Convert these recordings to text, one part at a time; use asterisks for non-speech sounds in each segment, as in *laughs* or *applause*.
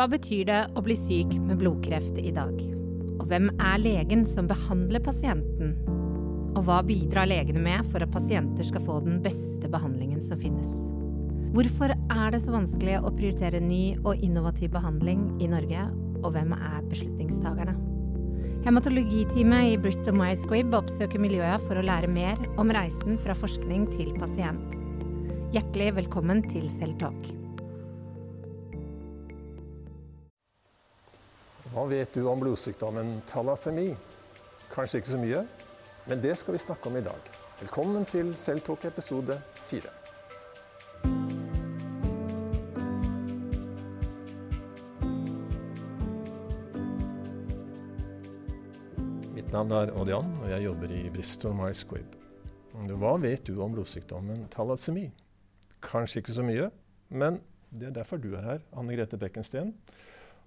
Hva betyr det å bli syk med blodkreft i dag? Og hvem er legen som behandler pasienten? Og hva bidrar legene med for at pasienter skal få den beste behandlingen som finnes? Hvorfor er det så vanskelig å prioritere ny og innovativ behandling i Norge, og hvem er beslutningstagerne? Hematologiteamet i Bristol Myers Squibb oppsøker miljøet for å lære mer om reisen fra forskning til pasient. Hjertelig velkommen til Selvtalk. Hva vet du om blodsykdommen thalassemi? Kanskje ikke så mye, men det skal vi snakke om i dag. Velkommen til Selvtalk episode fire. Mitt navn er Odian, og jeg jobber i Bristol Mice Squib. Hva vet du om blodsykdommen thalassemi? Kanskje ikke så mye, men det er derfor du er her, Anne Grete Bekkensten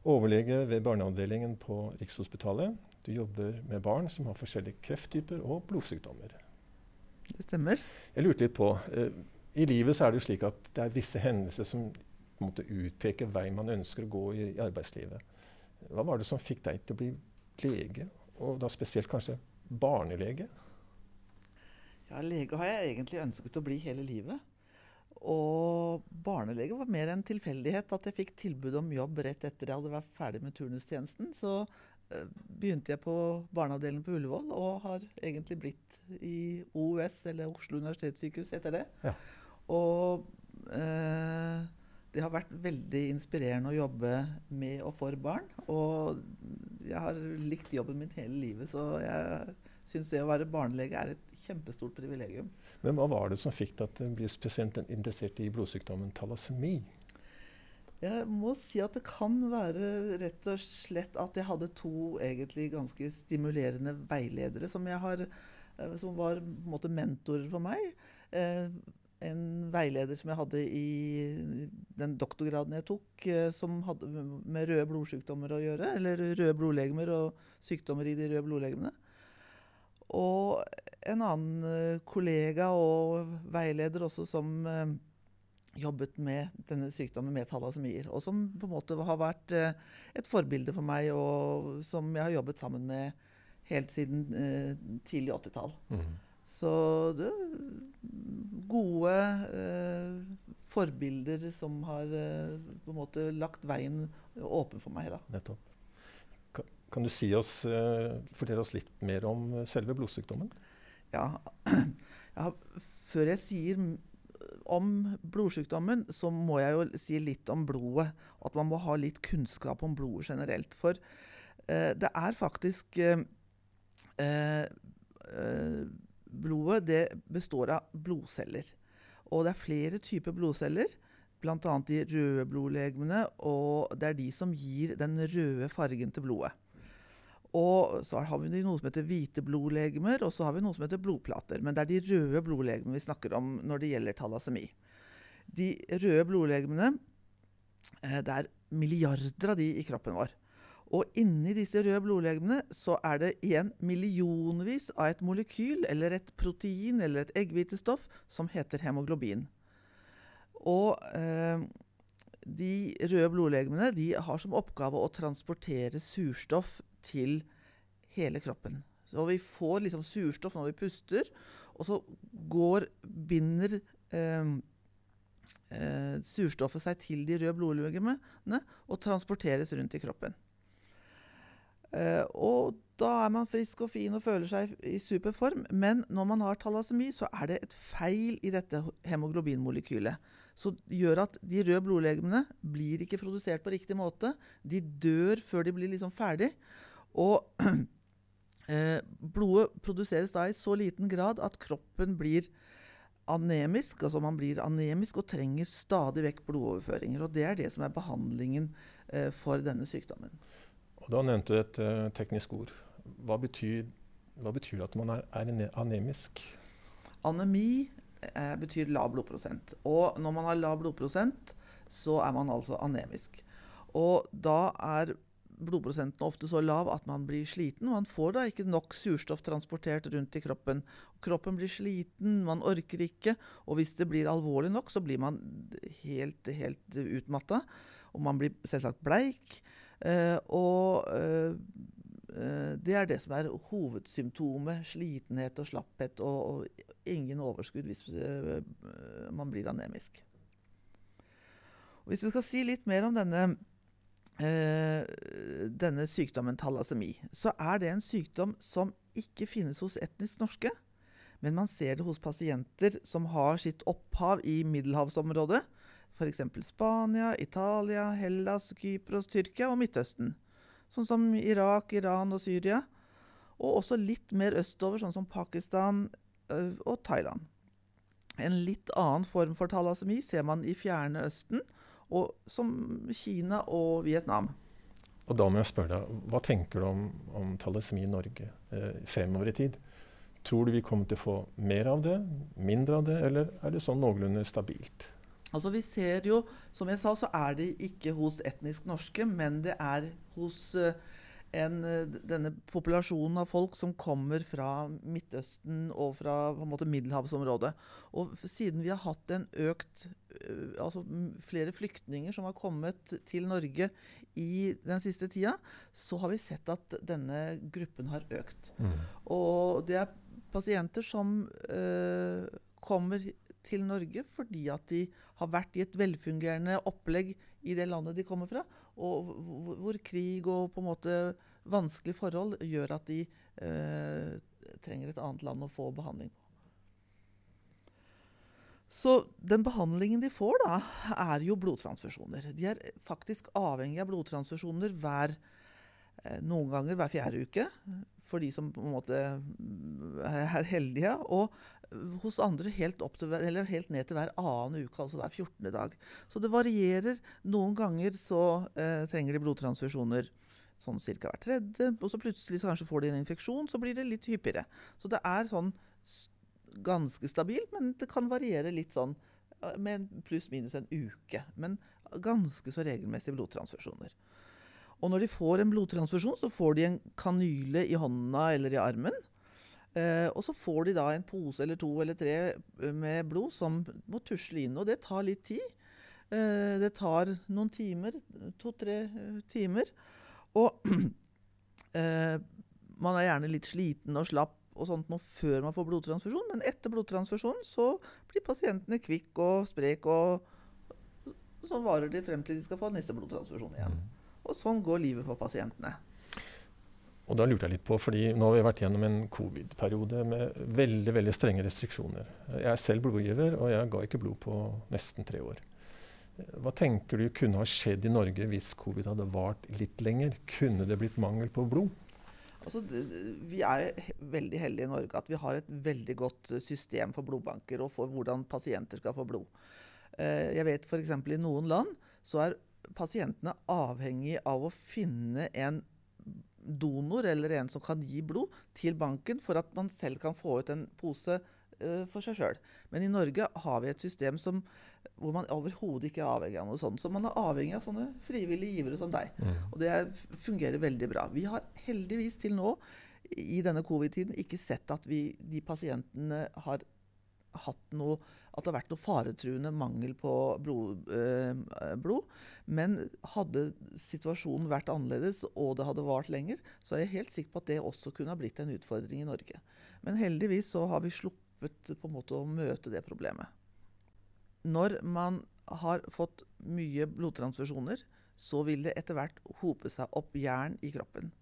overlege ved barneavdelingen på Rikshospitalet. Du jobber med barn som har forskjellige krefttyper og blodsykdommer. Det stemmer. Jeg lurte litt på, eh, I livet så er det jo slik at det er visse hendelser som på en måte utpeker vei man ønsker å gå i, i arbeidslivet. Hva var det som fikk deg til å bli lege, og da spesielt kanskje barnelege? Ja, Lege har jeg egentlig ønsket å bli hele livet. Og barnelege var mer en tilfeldighet at jeg fikk tilbud om jobb rett etter jeg hadde vært ferdig med turnustjenesten. Så uh, begynte jeg på barneavdelingen på Ullevål, og har egentlig blitt i OUS, eller Oslo universitetssykehus, etter det. Ja. Og uh, det har vært veldig inspirerende å jobbe med og for barn. Og jeg har likt jobben min hele livet, så jeg syns det å være barnelege er et kjempestort privilegium. Men hva var det som fikk deg til å bli spesielt interessert i blodsykdommen thalassemi? Jeg må si at det kan være rett og slett at jeg hadde to egentlig ganske stimulerende veiledere som, har, eh, som var måte, mentorer for meg. Eh, en veileder som jeg hadde i den doktorgraden jeg tok, eh, som hadde med røde blodsykdommer å gjøre. Eller røde blodlegemer og sykdommer i de røde blodlegemene. Og en annen eh, kollega og veileder også som eh, jobbet med denne sykdommen med thalassemier. Og som på en måte har vært eh, et forbilde for meg, og som jeg har jobbet sammen med helt siden tidlig 80-tall. Mm. Så det er gode eh, forbilder som har eh, på en måte lagt veien åpen for meg. da. Nettopp. Kan du si oss, uh, fortelle oss litt mer om selve blodsykdommen? Ja. *clears throat* ja. Før jeg sier om blodsykdommen, så må jeg jo si litt om blodet. Og at man må ha litt kunnskap om blodet generelt. For eh, det er faktisk uh, Blodet det består av blodceller. Og det er flere typer blodceller bl.a. de røde blodlegemene, og det er de som gir den røde fargen til blodet. Og så har vi noe som heter hvite blodlegemer, og så har vi noe som heter blodplater. Men det er de røde blodlegemene vi snakker om når det gjelder thalassemi. De røde blodlegemene eh, Det er milliarder av de i kroppen vår. Og inni disse røde blodlegemene så er det igjen millionvis av et molekyl eller et protein eller et eggehvitestoff som heter hemoglobin. Og eh, de røde blodlegemene de har som oppgave å transportere surstoff til hele kroppen. Så vi får liksom surstoff når vi puster, og så går, binder eh, eh, surstoffet seg til de røde blodlegemene og transporteres rundt i kroppen. Eh, og da er man frisk og fin og føler seg i super form. Men når man har thalassemi, så er det et feil i dette hemoglobinmolekylet. Det gjør at de røde blodlegemene blir ikke produsert på riktig måte. De dør før de blir liksom ferdig. Og *clears throat* eh, blodet produseres da i så liten grad at kroppen blir anemisk. Altså man blir anemisk og trenger stadig vekk blodoverføringer. Og det er det som er behandlingen eh, for denne sykdommen. Og Da nevnte du et uh, teknisk ord. Hva betyr, hva betyr, det at man er, er anemisk? Anemi eh, betyr lav blodprosent. Og når man har lav blodprosent, så er man altså anemisk. Og da er blodprosenten ofte så lav at man blir sliten. Man får da ikke nok surstoff transportert rundt i kroppen. Kroppen blir sliten, man orker ikke. Og hvis det blir alvorlig nok, så blir man helt, helt utmatta. og man blir selvsagt bleik. Eh, og eh, eh, det er det som er hovedsymptomet. Slitenhet og slapphet og, og ingen overskudd hvis eh, man blir anemisk. Hvis vi skal si litt mer om denne, denne sykdommen thalassemi, så er det en sykdom som ikke finnes hos etnisk norske. Men man ser det hos pasienter som har sitt opphav i middelhavsområdet. F.eks. Spania, Italia, Hellas, Kypros, Tyrkia og Midtøsten. Sånn som Irak, Iran og Syria. Og også litt mer østover, sånn som Pakistan øh, og Thailand. En litt annen form for thalassemi ser man i fjerne Østen, og som Kina og Vietnam. Og da må jeg spørre deg, Hva tenker du om, om talismi i Norge eh, fremover i tid? Tror du vi kommer til å få mer av det, mindre av det, eller er det sånn noenlunde stabilt? Altså vi ser jo, Som jeg sa, så er det ikke hos etnisk norske, men det er hos uh, en, uh, denne populasjonen av folk som kommer fra Midtøsten og fra måte, middelhavsområdet. Og siden vi har hatt en økt uh, Altså flere flyktninger som har kommet til Norge i den siste tida, så har vi sett at denne gruppen har økt. Mm. Og det er pasienter som øh, kommer til Norge fordi at de har vært i et velfungerende opplegg i det landet de kommer fra, og hvor krig og på en måte vanskelige forhold gjør at de eh, trenger et annet land å få behandling på. Så den behandlingen de får, da, er jo blodtransfusjoner. De er faktisk avhengig av blodtransfusjoner hver, eh, noen ganger hver fjerde uke for de som på en måte er heldige. Og hos andre helt, til, helt, ned til hver annen uke, altså hver 14. dag. Så det varierer. Noen ganger så eh, trenger de blodtransfusjoner sånn ca. hver tredje. Og så plutselig så kanskje får de en infeksjon, så blir det litt hyppigere. Så det er sånn ganske stabilt, men det kan variere litt sånn eh, med pluss-minus en uke. Men ganske så regelmessige blodtransfusjoner. Og når de får en blodtransfusjon, så får de en kanyle i hånda eller i armen. Eh, og så får de da en pose eller to eller tre eh, med blod som må tusle inn. Og det tar litt tid. Eh, det tar noen timer. To-tre eh, timer. Og *clears throat* eh, man er gjerne litt sliten og slapp og sånt noe før man får blodtransfusjon, men etter blodtransfusjon så blir pasientene kvikk og sprek, og så varer de frem til de skal få neste blodtransfusjon igjen. Mm. Og sånn går livet for pasientene. Og da lurte jeg litt på, fordi Nå har vi vært gjennom en covid-periode med veldig veldig strenge restriksjoner. Jeg er selv blodgiver, og jeg ga ikke blod på nesten tre år. Hva tenker du kunne ha skjedd i Norge hvis covid hadde vart litt lenger? Kunne det blitt mangel på blod? Altså, vi er veldig heldige i Norge at vi har et veldig godt system for blodbanker og for hvordan pasienter skal få blod. Eh, jeg vet f.eks. i noen land så er pasientene avhengig av å finne en donor eller en som kan gi blod, til banken for at man selv kan få ut en pose uh, for seg sjøl. Men i Norge har vi et system som, hvor man overhodet ikke er avhengig av noe sånt. Så man er avhengig av sånne frivillige givere som deg. Mm. Og det fungerer veldig bra. Vi har heldigvis til nå i denne covid-tiden ikke sett at vi, de pasientene har hatt noe at det har vært noe faretruende mangel på blod, eh, blod, Men hadde situasjonen vært annerledes og det hadde vart lenger, så er jeg helt sikker på at det også kunne ha blitt en utfordring i Norge. Men heldigvis så har vi sluppet på en måte å møte det problemet. Når man har fått mye blodtransfusjoner, så vil det etter hvert hope seg opp jern i kroppen.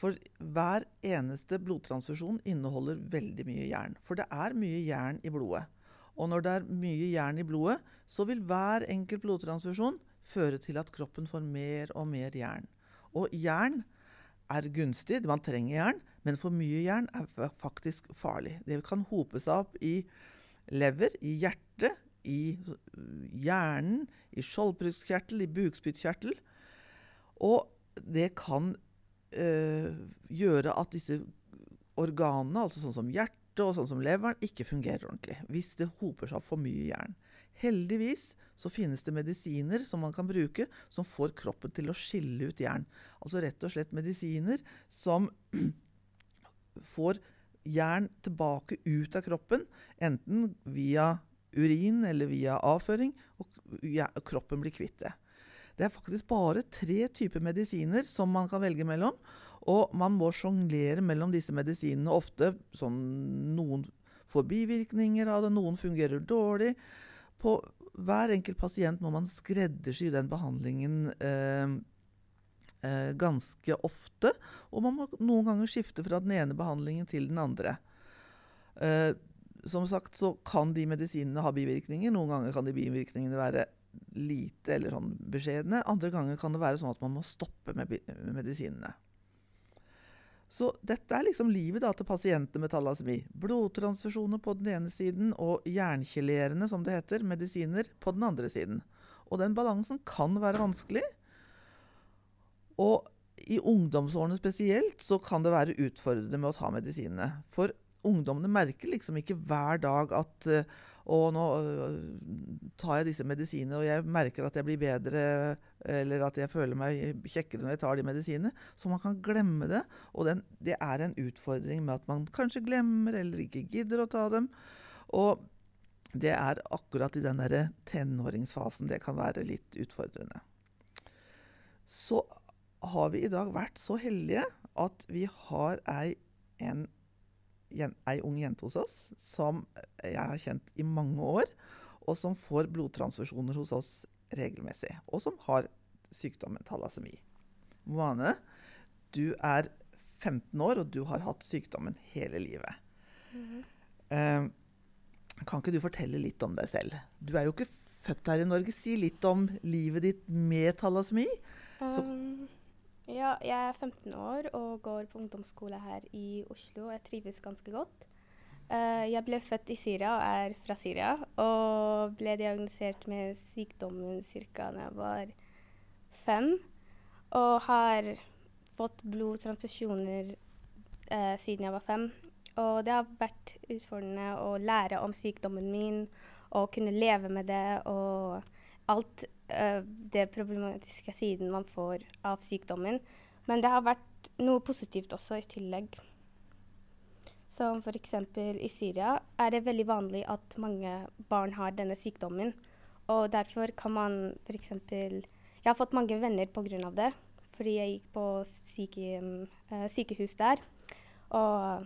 For hver eneste blodtransfusjon inneholder veldig mye jern. For det er mye jern i blodet. Og når det er mye jern i blodet, så vil hver enkelt blodtransfusjon føre til at kroppen får mer og mer jern. Og jern er gunstig, man trenger jern, men for mye jern er faktisk farlig. Det kan hope seg opp i lever, i hjertet, i hjernen, i skjoldbruskkjertel, i bukspyttkjertel. Og det kan øh, gjøre at disse organene, altså sånn som hjertet, hjertet og sånn som leveren ikke fungerer ordentlig hvis det hoper seg opp for mye jern. Heldigvis så finnes det medisiner som man kan bruke som får kroppen til å skille ut jern. Altså rett og slett medisiner som *clears throat* får jern tilbake ut av kroppen, enten via urin eller via avføring, og kroppen blir kvitt det. Det er faktisk bare tre typer medisiner som man kan velge mellom. Og man må sjonglere mellom disse medisinene ofte. Sånn, noen får bivirkninger av det, noen fungerer dårlig. På hver enkelt pasient må man skreddersy den behandlingen eh, eh, ganske ofte. Og man må noen ganger skifte fra den ene behandlingen til den andre. Eh, som sagt så kan de medisinene ha bivirkninger. Noen ganger kan de bivirkningene være lite eller sånn beskjedne. Andre ganger kan det være sånn at man må stoppe med medisinene. Så dette er liksom livet da, til pasienter med thalassemi. Blodtransfusjoner på den ene siden og jernkjelerende, som det heter, medisiner på den andre siden. Og den balansen kan være vanskelig. Og i ungdomsårene spesielt så kan det være utfordrende med å ta medisinene. For ungdommene merker liksom ikke hver dag at uh, og nå øh, tar jeg disse medisinene, og jeg merker at jeg blir bedre, eller at jeg føler meg kjekkere når jeg tar de medisinene. Så man kan glemme det. Og den, det er en utfordring med at man kanskje glemmer eller ikke gidder å ta dem. Og det er akkurat i den derre tenåringsfasen det kan være litt utfordrende. Så har vi i dag vært så heldige at vi har ei, en ei ung jente hos oss som jeg har kjent i mange år, og som får blodtransfusjoner hos oss regelmessig. Og som har sykdommen thalassemi. Moane, du er 15 år, og du har hatt sykdommen hele livet. Mm -hmm. uh, kan ikke du fortelle litt om deg selv? Du er jo ikke født her i Norge. Si litt om livet ditt med thalassemi. Um, ja, jeg er 15 år og går på ungdomsskole her i Oslo. Jeg trives ganske godt. Uh, jeg ble født i Syria og er fra Syria. Og ble diagnosert med sykdommen ca. da jeg var fem. Og har fått blodtransfusjoner uh, siden jeg var fem. Og det har vært utfordrende å lære om sykdommen min og kunne leve med det. og alt uh, det problematiske siden man får av sykdommen. Men det har vært noe positivt også i tillegg. Som f.eks. i Syria er det veldig vanlig at mange barn har denne sykdommen. Og derfor kan man f.eks. Jeg har fått mange venner pga. det. Fordi jeg gikk på syke, uh, sykehus der. Og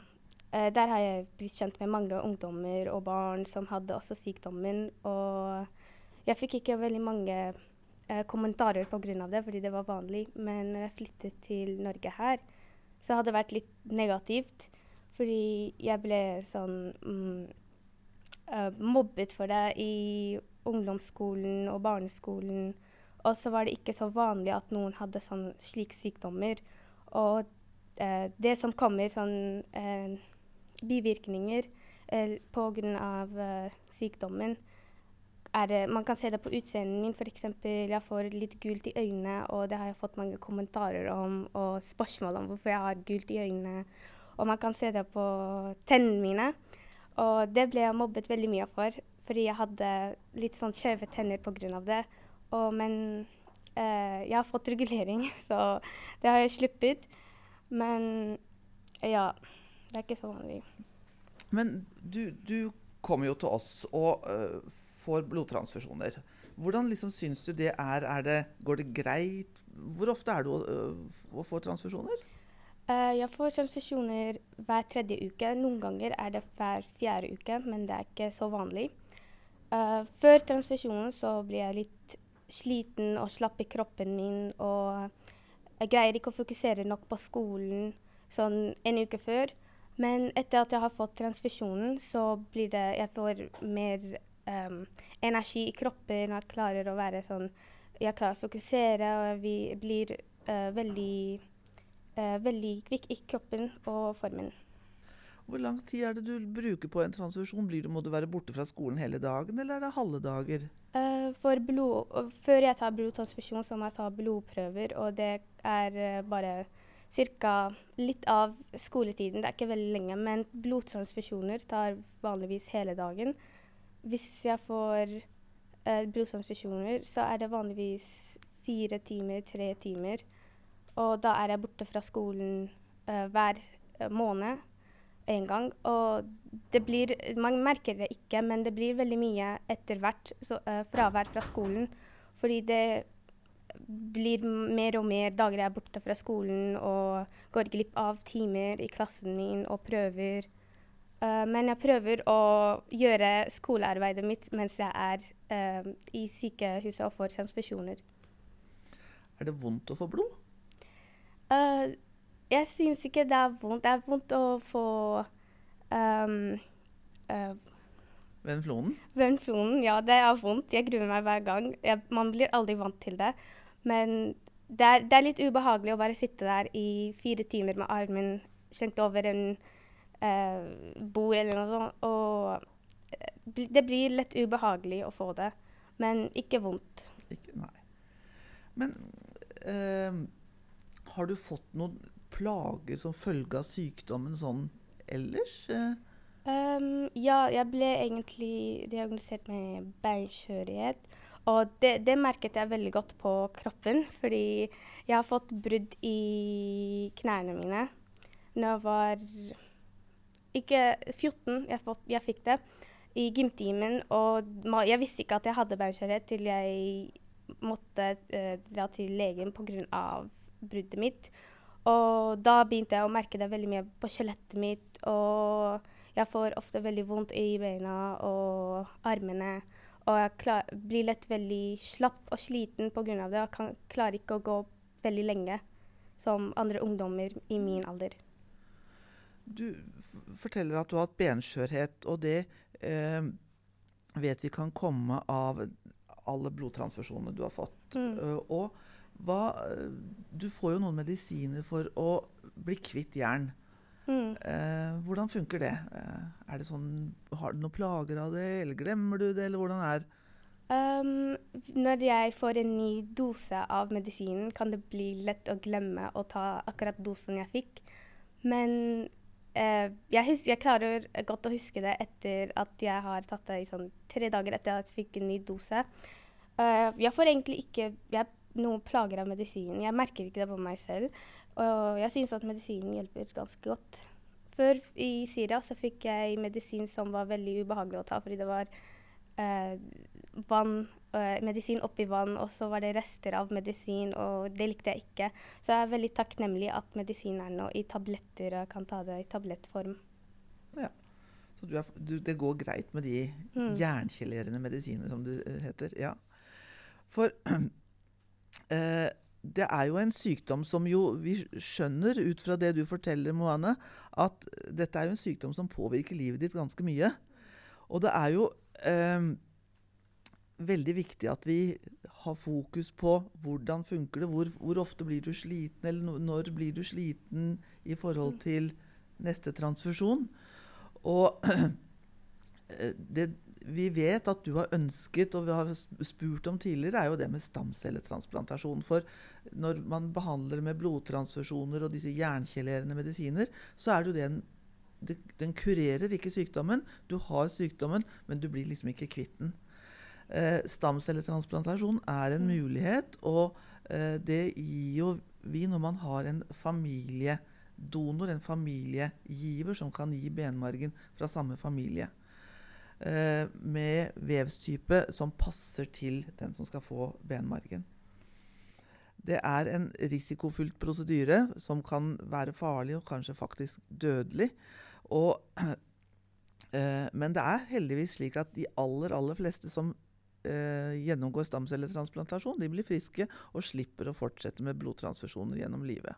uh, der har jeg blitt kjent med mange ungdommer og barn som hadde også sykdommen. Og jeg fikk ikke veldig mange eh, kommentarer pga. det, fordi det var vanlig. Men når jeg flyttet til Norge her, så hadde det vært litt negativt. Fordi jeg ble sånn mm, uh, mobbet for det i ungdomsskolen og barneskolen. Og så var det ikke så vanlig at noen hadde sånn slike sykdommer. Og uh, det som kommer, sånn uh, bivirkninger eh, pga. Sykdommen, det, man kan se det på utseendet min. F.eks. jeg får litt gult i øynene, og det har jeg fått mange kommentarer om og spørsmål om hvorfor jeg har gult i øynene. Og man kan se det på tennene mine. Og det ble jeg mobbet veldig mye for, fordi jeg hadde litt sånn skjeve tenner pga. det. Og, men eh, jeg har fått regulering, *laughs* så det har jeg sluppet. Men ja, det er ikke så vanlig. Men du, du kommer jo til oss og uh, får blodtransfusjoner. Hvordan liksom syns du det er? er det, går det greit? Hvor ofte er du å, uh, å få transfusjoner? Uh, jeg får transfusjoner hver tredje uke. Noen ganger er det hver fjerde uke, men det er ikke så vanlig. Uh, før transfusjonen så blir jeg litt sliten og slapp i kroppen min. Og jeg greier ikke å fokusere nok på skolen sånn en uke før. Men etter at jeg har fått transfusjonen, så blir det Jeg får mer um, energi i kroppen. Jeg klarer å være sånn Jeg klarer å fokusere, og jeg blir uh, veldig uh, veldig kvikk i kroppen og formen. Hvor lang tid er det du bruker på en transfusjon? Blir du, må du være borte fra skolen hele dagen, eller er det halve dager? Uh, blod, før jeg tar blodtransfusjon, så må jeg ta blodprøver, og det er bare ca. litt av skoletiden. Det er ikke veldig lenge, men blodtransfusjoner tar vanligvis hele dagen. Hvis jeg får eh, blodtransfusjoner, så er det vanligvis fire timer, tre timer. Og da er jeg borte fra skolen eh, hver eh, måned en gang. Og det blir Man merker det ikke, men det blir veldig mye etter hvert så, eh, fravær fra skolen. Fordi det blir mer og mer dager jeg er borte fra skolen og går glipp av timer i klassen min og prøver. Uh, men jeg prøver å gjøre skolearbeidet mitt mens jeg er uh, i sykehuset og får transfusjoner. Er det vondt å få blod? Uh, jeg syns ikke det er vondt. Det er vondt å få um, Venflonen? Venflonen, ja. Det er vondt. Jeg gruer meg hver gang. Jeg, man blir aldri vant til det. Men det er, det er, litt ubehagelig å bare sitte der i fire timer med armen kjent over en eh, bord eller noe sånt. Og eh, det blir litt ubehagelig å få det, men ikke vondt. Ikke, nei. Men eh, har du fått noen plager som følge av sykdommen sånn ellers? Eh? Um, ja, jeg ble egentlig diagnosert med beinskjørhet. Og det, det, merket jeg veldig godt på kroppen, fordi jeg har fått brudd i knærne mine når jeg var ikke 14. Jeg, fått, jeg fikk det i gymtimen, og jeg visste ikke at jeg hadde beinskjørhet til jeg måtte uh, dra til legen pga. bruddet mitt. Og da begynte jeg å merke det veldig mye på skjelettet mitt. og jeg får ofte veldig vondt i beina og armene. Og jeg klar, blir lett veldig slapp og sliten pga. det. Jeg kan, klarer ikke å gå veldig lenge som andre ungdommer i min alder. Du forteller at du har hatt benskjørhet, og det eh, vet vi kan komme av alle blodtransfusjonene du har fått. Mm. Uh, og hva, du får jo noen medisiner for å bli kvitt jern. Mm. Uh, hvordan funker det? Uh, er det sånn, Har du noen plager av det, eller glemmer du det, eller hvordan er? Um, når jeg får en ny dose av medisinen, kan det bli lett å glemme å ta akkurat dosen jeg fikk. Men uh, jeg, husker, jeg, klarer godt å huske det etter at jeg har tatt det i sånn tre dager etter at jeg fikk en ny dose. Uh, jeg får egentlig ikke jeg, noen plager av medisinen. Jeg merker ikke det på meg selv. Og jeg synes at medisinen hjelper ganske godt. Før i Syria så fikk jeg medisin som var veldig ubehagelig å ta, fordi det var eh, vann, eh, medisin oppi vann, og så var det rester av medisin, og det likte jeg ikke. Så jeg er veldig takknemlig at medisin er nå i tabletter, og kan ta det i tablettform. Ja. Så du er, du, det går greit med de mm. jernkjelerende medisiner, som du uh, heter? Ja. For *clears throat* eh, det er jo en sykdom som jo vi skjønner ut fra det du forteller, Moane, at dette er jo en sykdom som påvirker livet ditt ganske mye. Og det er jo eh, veldig viktig at vi har fokus på hvordan funker det, hvor, hvor ofte blir du sliten, eller når blir du sliten i forhold til neste transfusjon. Og *clears throat* det, vi vet at du har ønsket, og vi har spurt om tidligere, er jo det med stamcelletransplantasjon. For når man behandler med blodtransfusjoner og disse jernkjelerende medisiner, så er det jo det en Den kurerer ikke sykdommen. Du har sykdommen, men du blir liksom ikke kvitt den. Eh, stamcelletransplantasjon er en mulighet, og eh, det gir jo vi når man har en familiedonor, en familiegiver, som kan gi benmargen fra samme familie. Eh, med vevstype som passer til den som skal få benmargen. Det er en risikofylt prosedyre som kan være farlig og kanskje faktisk dødelig. Og, *clears throat* eh, men det er heldigvis slik at de aller, aller fleste som eh, gjennomgår stamcelletransplantasjon, de blir friske og slipper å fortsette med blodtransfusjoner gjennom livet.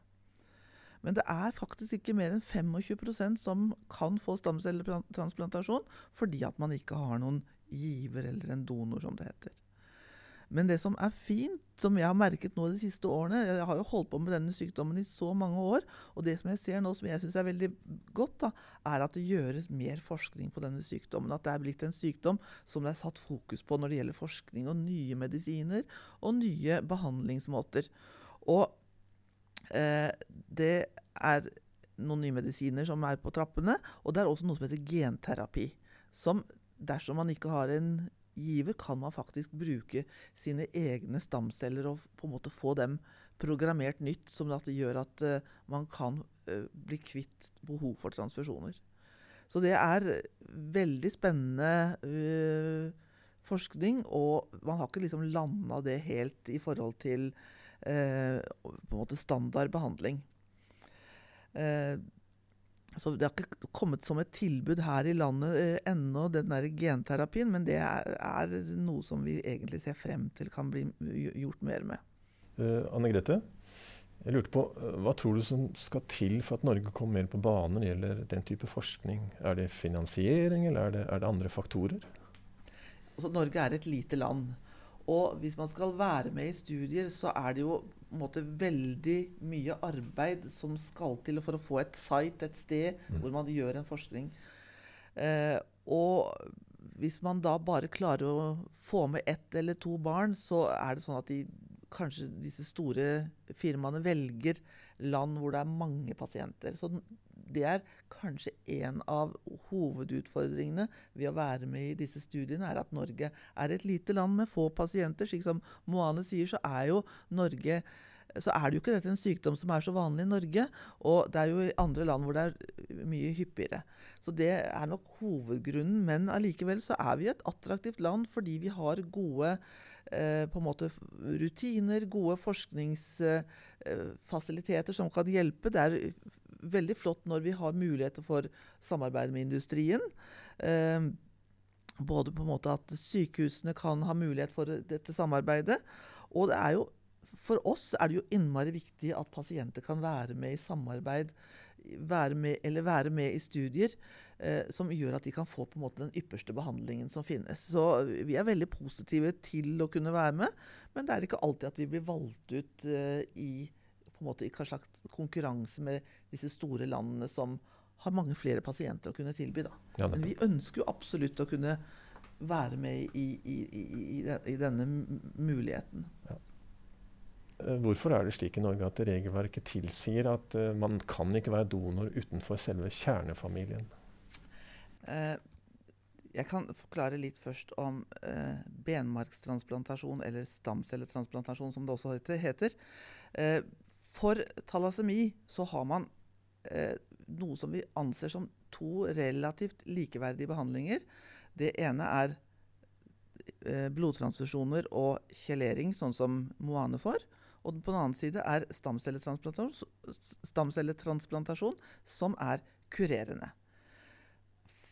Men det er faktisk ikke mer enn 25% som kan få stamcelletransplantasjon fordi at man ikke har noen giver eller en donor, som det heter. Men det som er fint, som jeg har merket nå de siste årene Jeg har jo holdt på med denne sykdommen i så mange år. Og det som jeg ser nå som jeg syns er veldig godt, da, er at det gjøres mer forskning på denne sykdommen. At det er blitt en sykdom som det er satt fokus på når det gjelder forskning og nye medisiner og nye behandlingsmåter. Og Eh, det er noen nye medisiner som er på trappene. Og det er også noe som heter genterapi. Som dersom man ikke har en giver, kan man faktisk bruke sine egne stamceller og på en måte få dem programmert nytt, som at det gjør at uh, man kan uh, bli kvitt behov for transfusjoner. Så det er veldig spennende uh, forskning, og man har ikke liksom landa det helt i forhold til standard behandling. Eh, så Det har ikke kommet som et tilbud her i landet eh, ennå, den der genterapien, men det er, er, noe som vi egentlig ser frem til kan bli gjort mer med. Uh, Anne Grete, jeg lurte på, uh, Hva tror du som skal til for at Norge kommer mer på banen når det gjelder den type forskning? Er det finansiering, eller er det, er det andre faktorer? Altså, Norge er et lite land. Og hvis man skal være med i studier, så er det jo måte, veldig mye arbeid som skal til for å få et site, et sted, mm. hvor man gjør en forskning. Eh, og hvis man da bare klarer å få med ett eller to barn, så er det sånn at de, kanskje disse store firmaene velger land hvor det er mange pasienter. Så det er kanskje en av hovedutfordringene ved å være med i disse studiene, er at Norge er et lite land med få pasienter. Slik som Moane sier, så er jo Norge så er det jo ikke dette en sykdom som er så vanlig i Norge. Og det er jo i andre land hvor det er mye hyppigere. Så det er nok hovedgrunnen. Men allikevel så er vi et attraktivt land fordi vi har gode på en måte rutiner, gode forskningsfasiliteter eh, som kan hjelpe. Det er veldig flott når vi har muligheter for samarbeid med industrien. Eh, både på en måte at sykehusene kan ha mulighet for dette samarbeidet. Og det er jo, for oss er det jo innmari viktig at pasienter kan være med i samarbeid være med, eller være med i studier eh, som gjør at de kan få på en måte den ypperste behandlingen som finnes. Så vi er veldig positive til å kunne være med, men det er ikke alltid at vi blir valgt ut eh, i på en måte i slags konkurranse med disse store landene som har mange flere pasienter å kunne tilby. Da. Ja, Men vi ønsker jo absolutt å kunne være med i, i, i, i denne muligheten. Ja. Eh, hvorfor er det slik i Norge at regelverket tilsier at man kan ikke være donor utenfor selve kjernefamilien? Uh, jeg kan forklare litt først om eh, benmarkstransplantasjon, eller stamcelletransplantasjon, som det også heter. For thalassemi så har man eh, noe som vi anser som to relativt likeverdige behandlinger. Det ene er eh, blodtransfusjoner og kjelering, sånn som Moane får. Og på den annen side er stamcelletransplantasjon, stamcelletransplantasjon som er kurerende.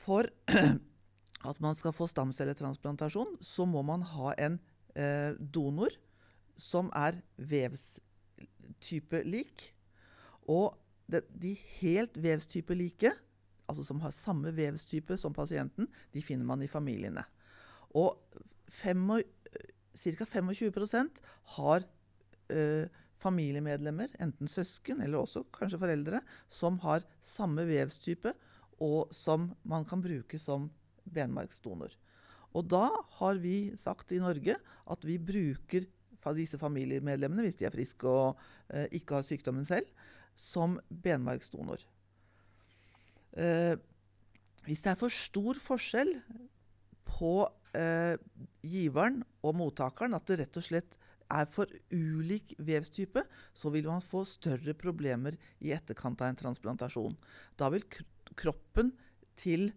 For *clears throat* at man skal få stamcelletransplantasjon, så må man ha en eh, donor som er vevstype lik. Og det, de helt vevstype-like, altså som har samme vevstype som pasienten, de finner man i familiene. Og ca. 25% har eh, familiemedlemmer, enten søsken eller også kanskje foreldre, som har samme vevstype, og som man kan bruke som benmargsdonor. Og da har vi sagt i Norge at vi bruker disse familiemedlemmene, hvis de er friske og eh, ikke har sykdommen selv, som benmargsdonor. Eh, hvis det er for stor forskjell på eh, giveren og mottakeren, at det rett og slett er for ulik vevstype, så vil man få større problemer i etterkant av en transplantasjon. Da vil kroppen til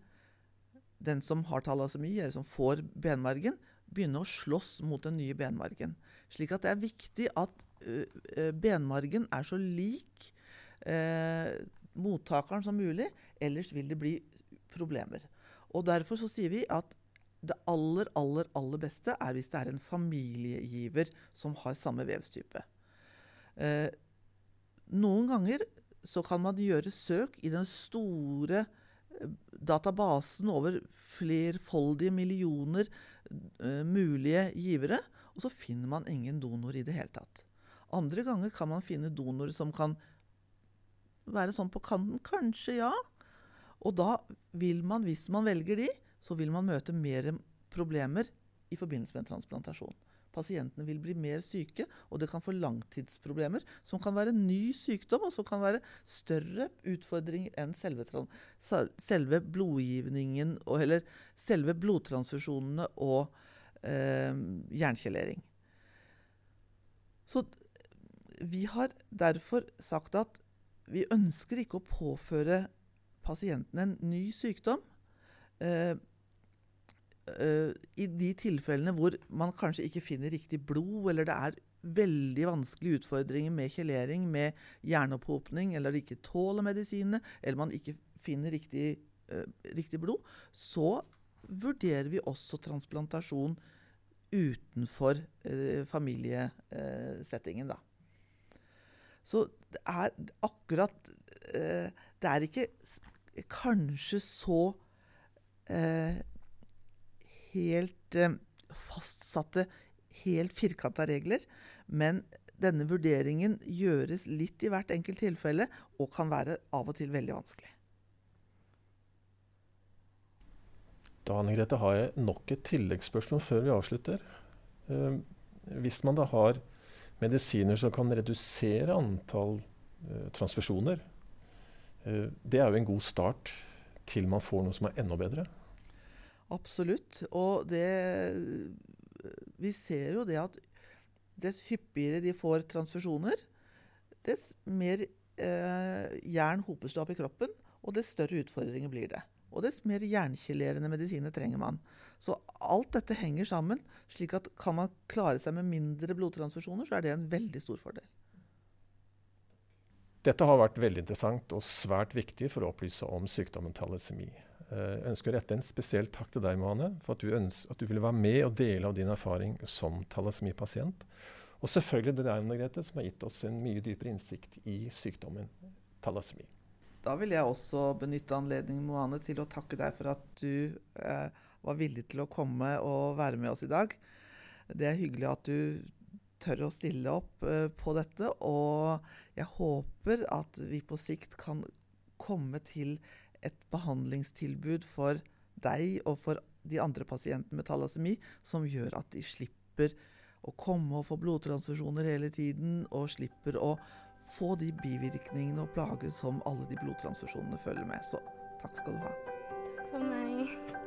den som har talasemi, eller som får benmargen, begynne å slåss mot den nye benmargen. Slik at det er viktig at benmargen er så lik uh, mottakeren som mulig. Ellers vil det bli problemer. Og Derfor så sier vi at det aller, aller, aller beste er hvis det er en familiegiver som har samme vevstype. Uh, noen ganger så kan man gjøre søk i den store databasen over flerfoldige millioner uh, mulige givere. Og så finner man ingen donor i det hele tatt. Andre ganger kan man finne donorer som kan være sånn på kanten. Kanskje, ja. Og da vil man, hvis man velger de, så vil man møte mer problemer i forbindelse med en transplantasjon. Pasientene vil bli mer syke, og det kan få langtidsproblemer, som kan være ny sykdom, og som kan være større utfordringer enn selve, selve blodgivningen, eller selve blodtransfusjonene og eh, jernkjelering. Så vi har derfor sagt at vi ønsker ikke å påføre pasientene en ny sykdom. Eh, eh, I de tilfellene hvor man kanskje ikke finner riktig blod, eller det er veldig vanskelige utfordringer med kjelering, med hjerneopphopning, eller ikke tåler medisinene, eller man ikke finner riktig, uh, riktig blod, så vurderer vi også transplantasjon utenfor uh, familiesettingen, da. Så det er akkurat uh, Det er ikke kanskje så helt fastsatte, helt firkanta regler. Men denne vurderingen gjøres litt i hvert enkelt tilfelle, og kan være av og til veldig vanskelig. Da Anne Grete, har jeg nok et tilleggsspørsmål før vi avslutter. Eh, hvis man da har medisiner som kan redusere antall eh, transfusjoner, eh, det er jo en god start til man får noe som er enda bedre? Absolutt. Og det Vi ser jo det at dess hyppigere de får transfusjoner, dess mer eh, jern hoper seg opp i kroppen, og dess større utfordringer blir det. Og dess mer jernkilerende medisiner trenger man. Så alt dette henger sammen. slik at kan man klare seg med mindre blodtransfusjoner, så er det en veldig stor fordel. Dette har vært veldig interessant og svært viktig for å opplyse om sykdommen thalasemi. Eh, jeg ønsker å rette en spesiell takk til deg, Mohanne, for at du, ønsker, at du ville være med og dele av din erfaring som talasmipasient. Og selvfølgelig det deg, Anne Grete, som har gitt oss en mye dypere innsikt i sykdommen thalassemi. Da vil jeg også benytte anledningen Moane, til å takke deg for at du eh, var villig til å komme og være med oss i dag. Det er hyggelig at du tør å stille opp eh, på dette. Og jeg håper at vi på sikt kan komme til et behandlingstilbud for deg og for de andre pasientene med thalassemi som gjør at de slipper å komme og få blodtransfusjoner hele tiden, og slipper å få de bivirkningene og plager som alle de blodtransfusjonene følger med. Så takk skal du ha. Takk for meg.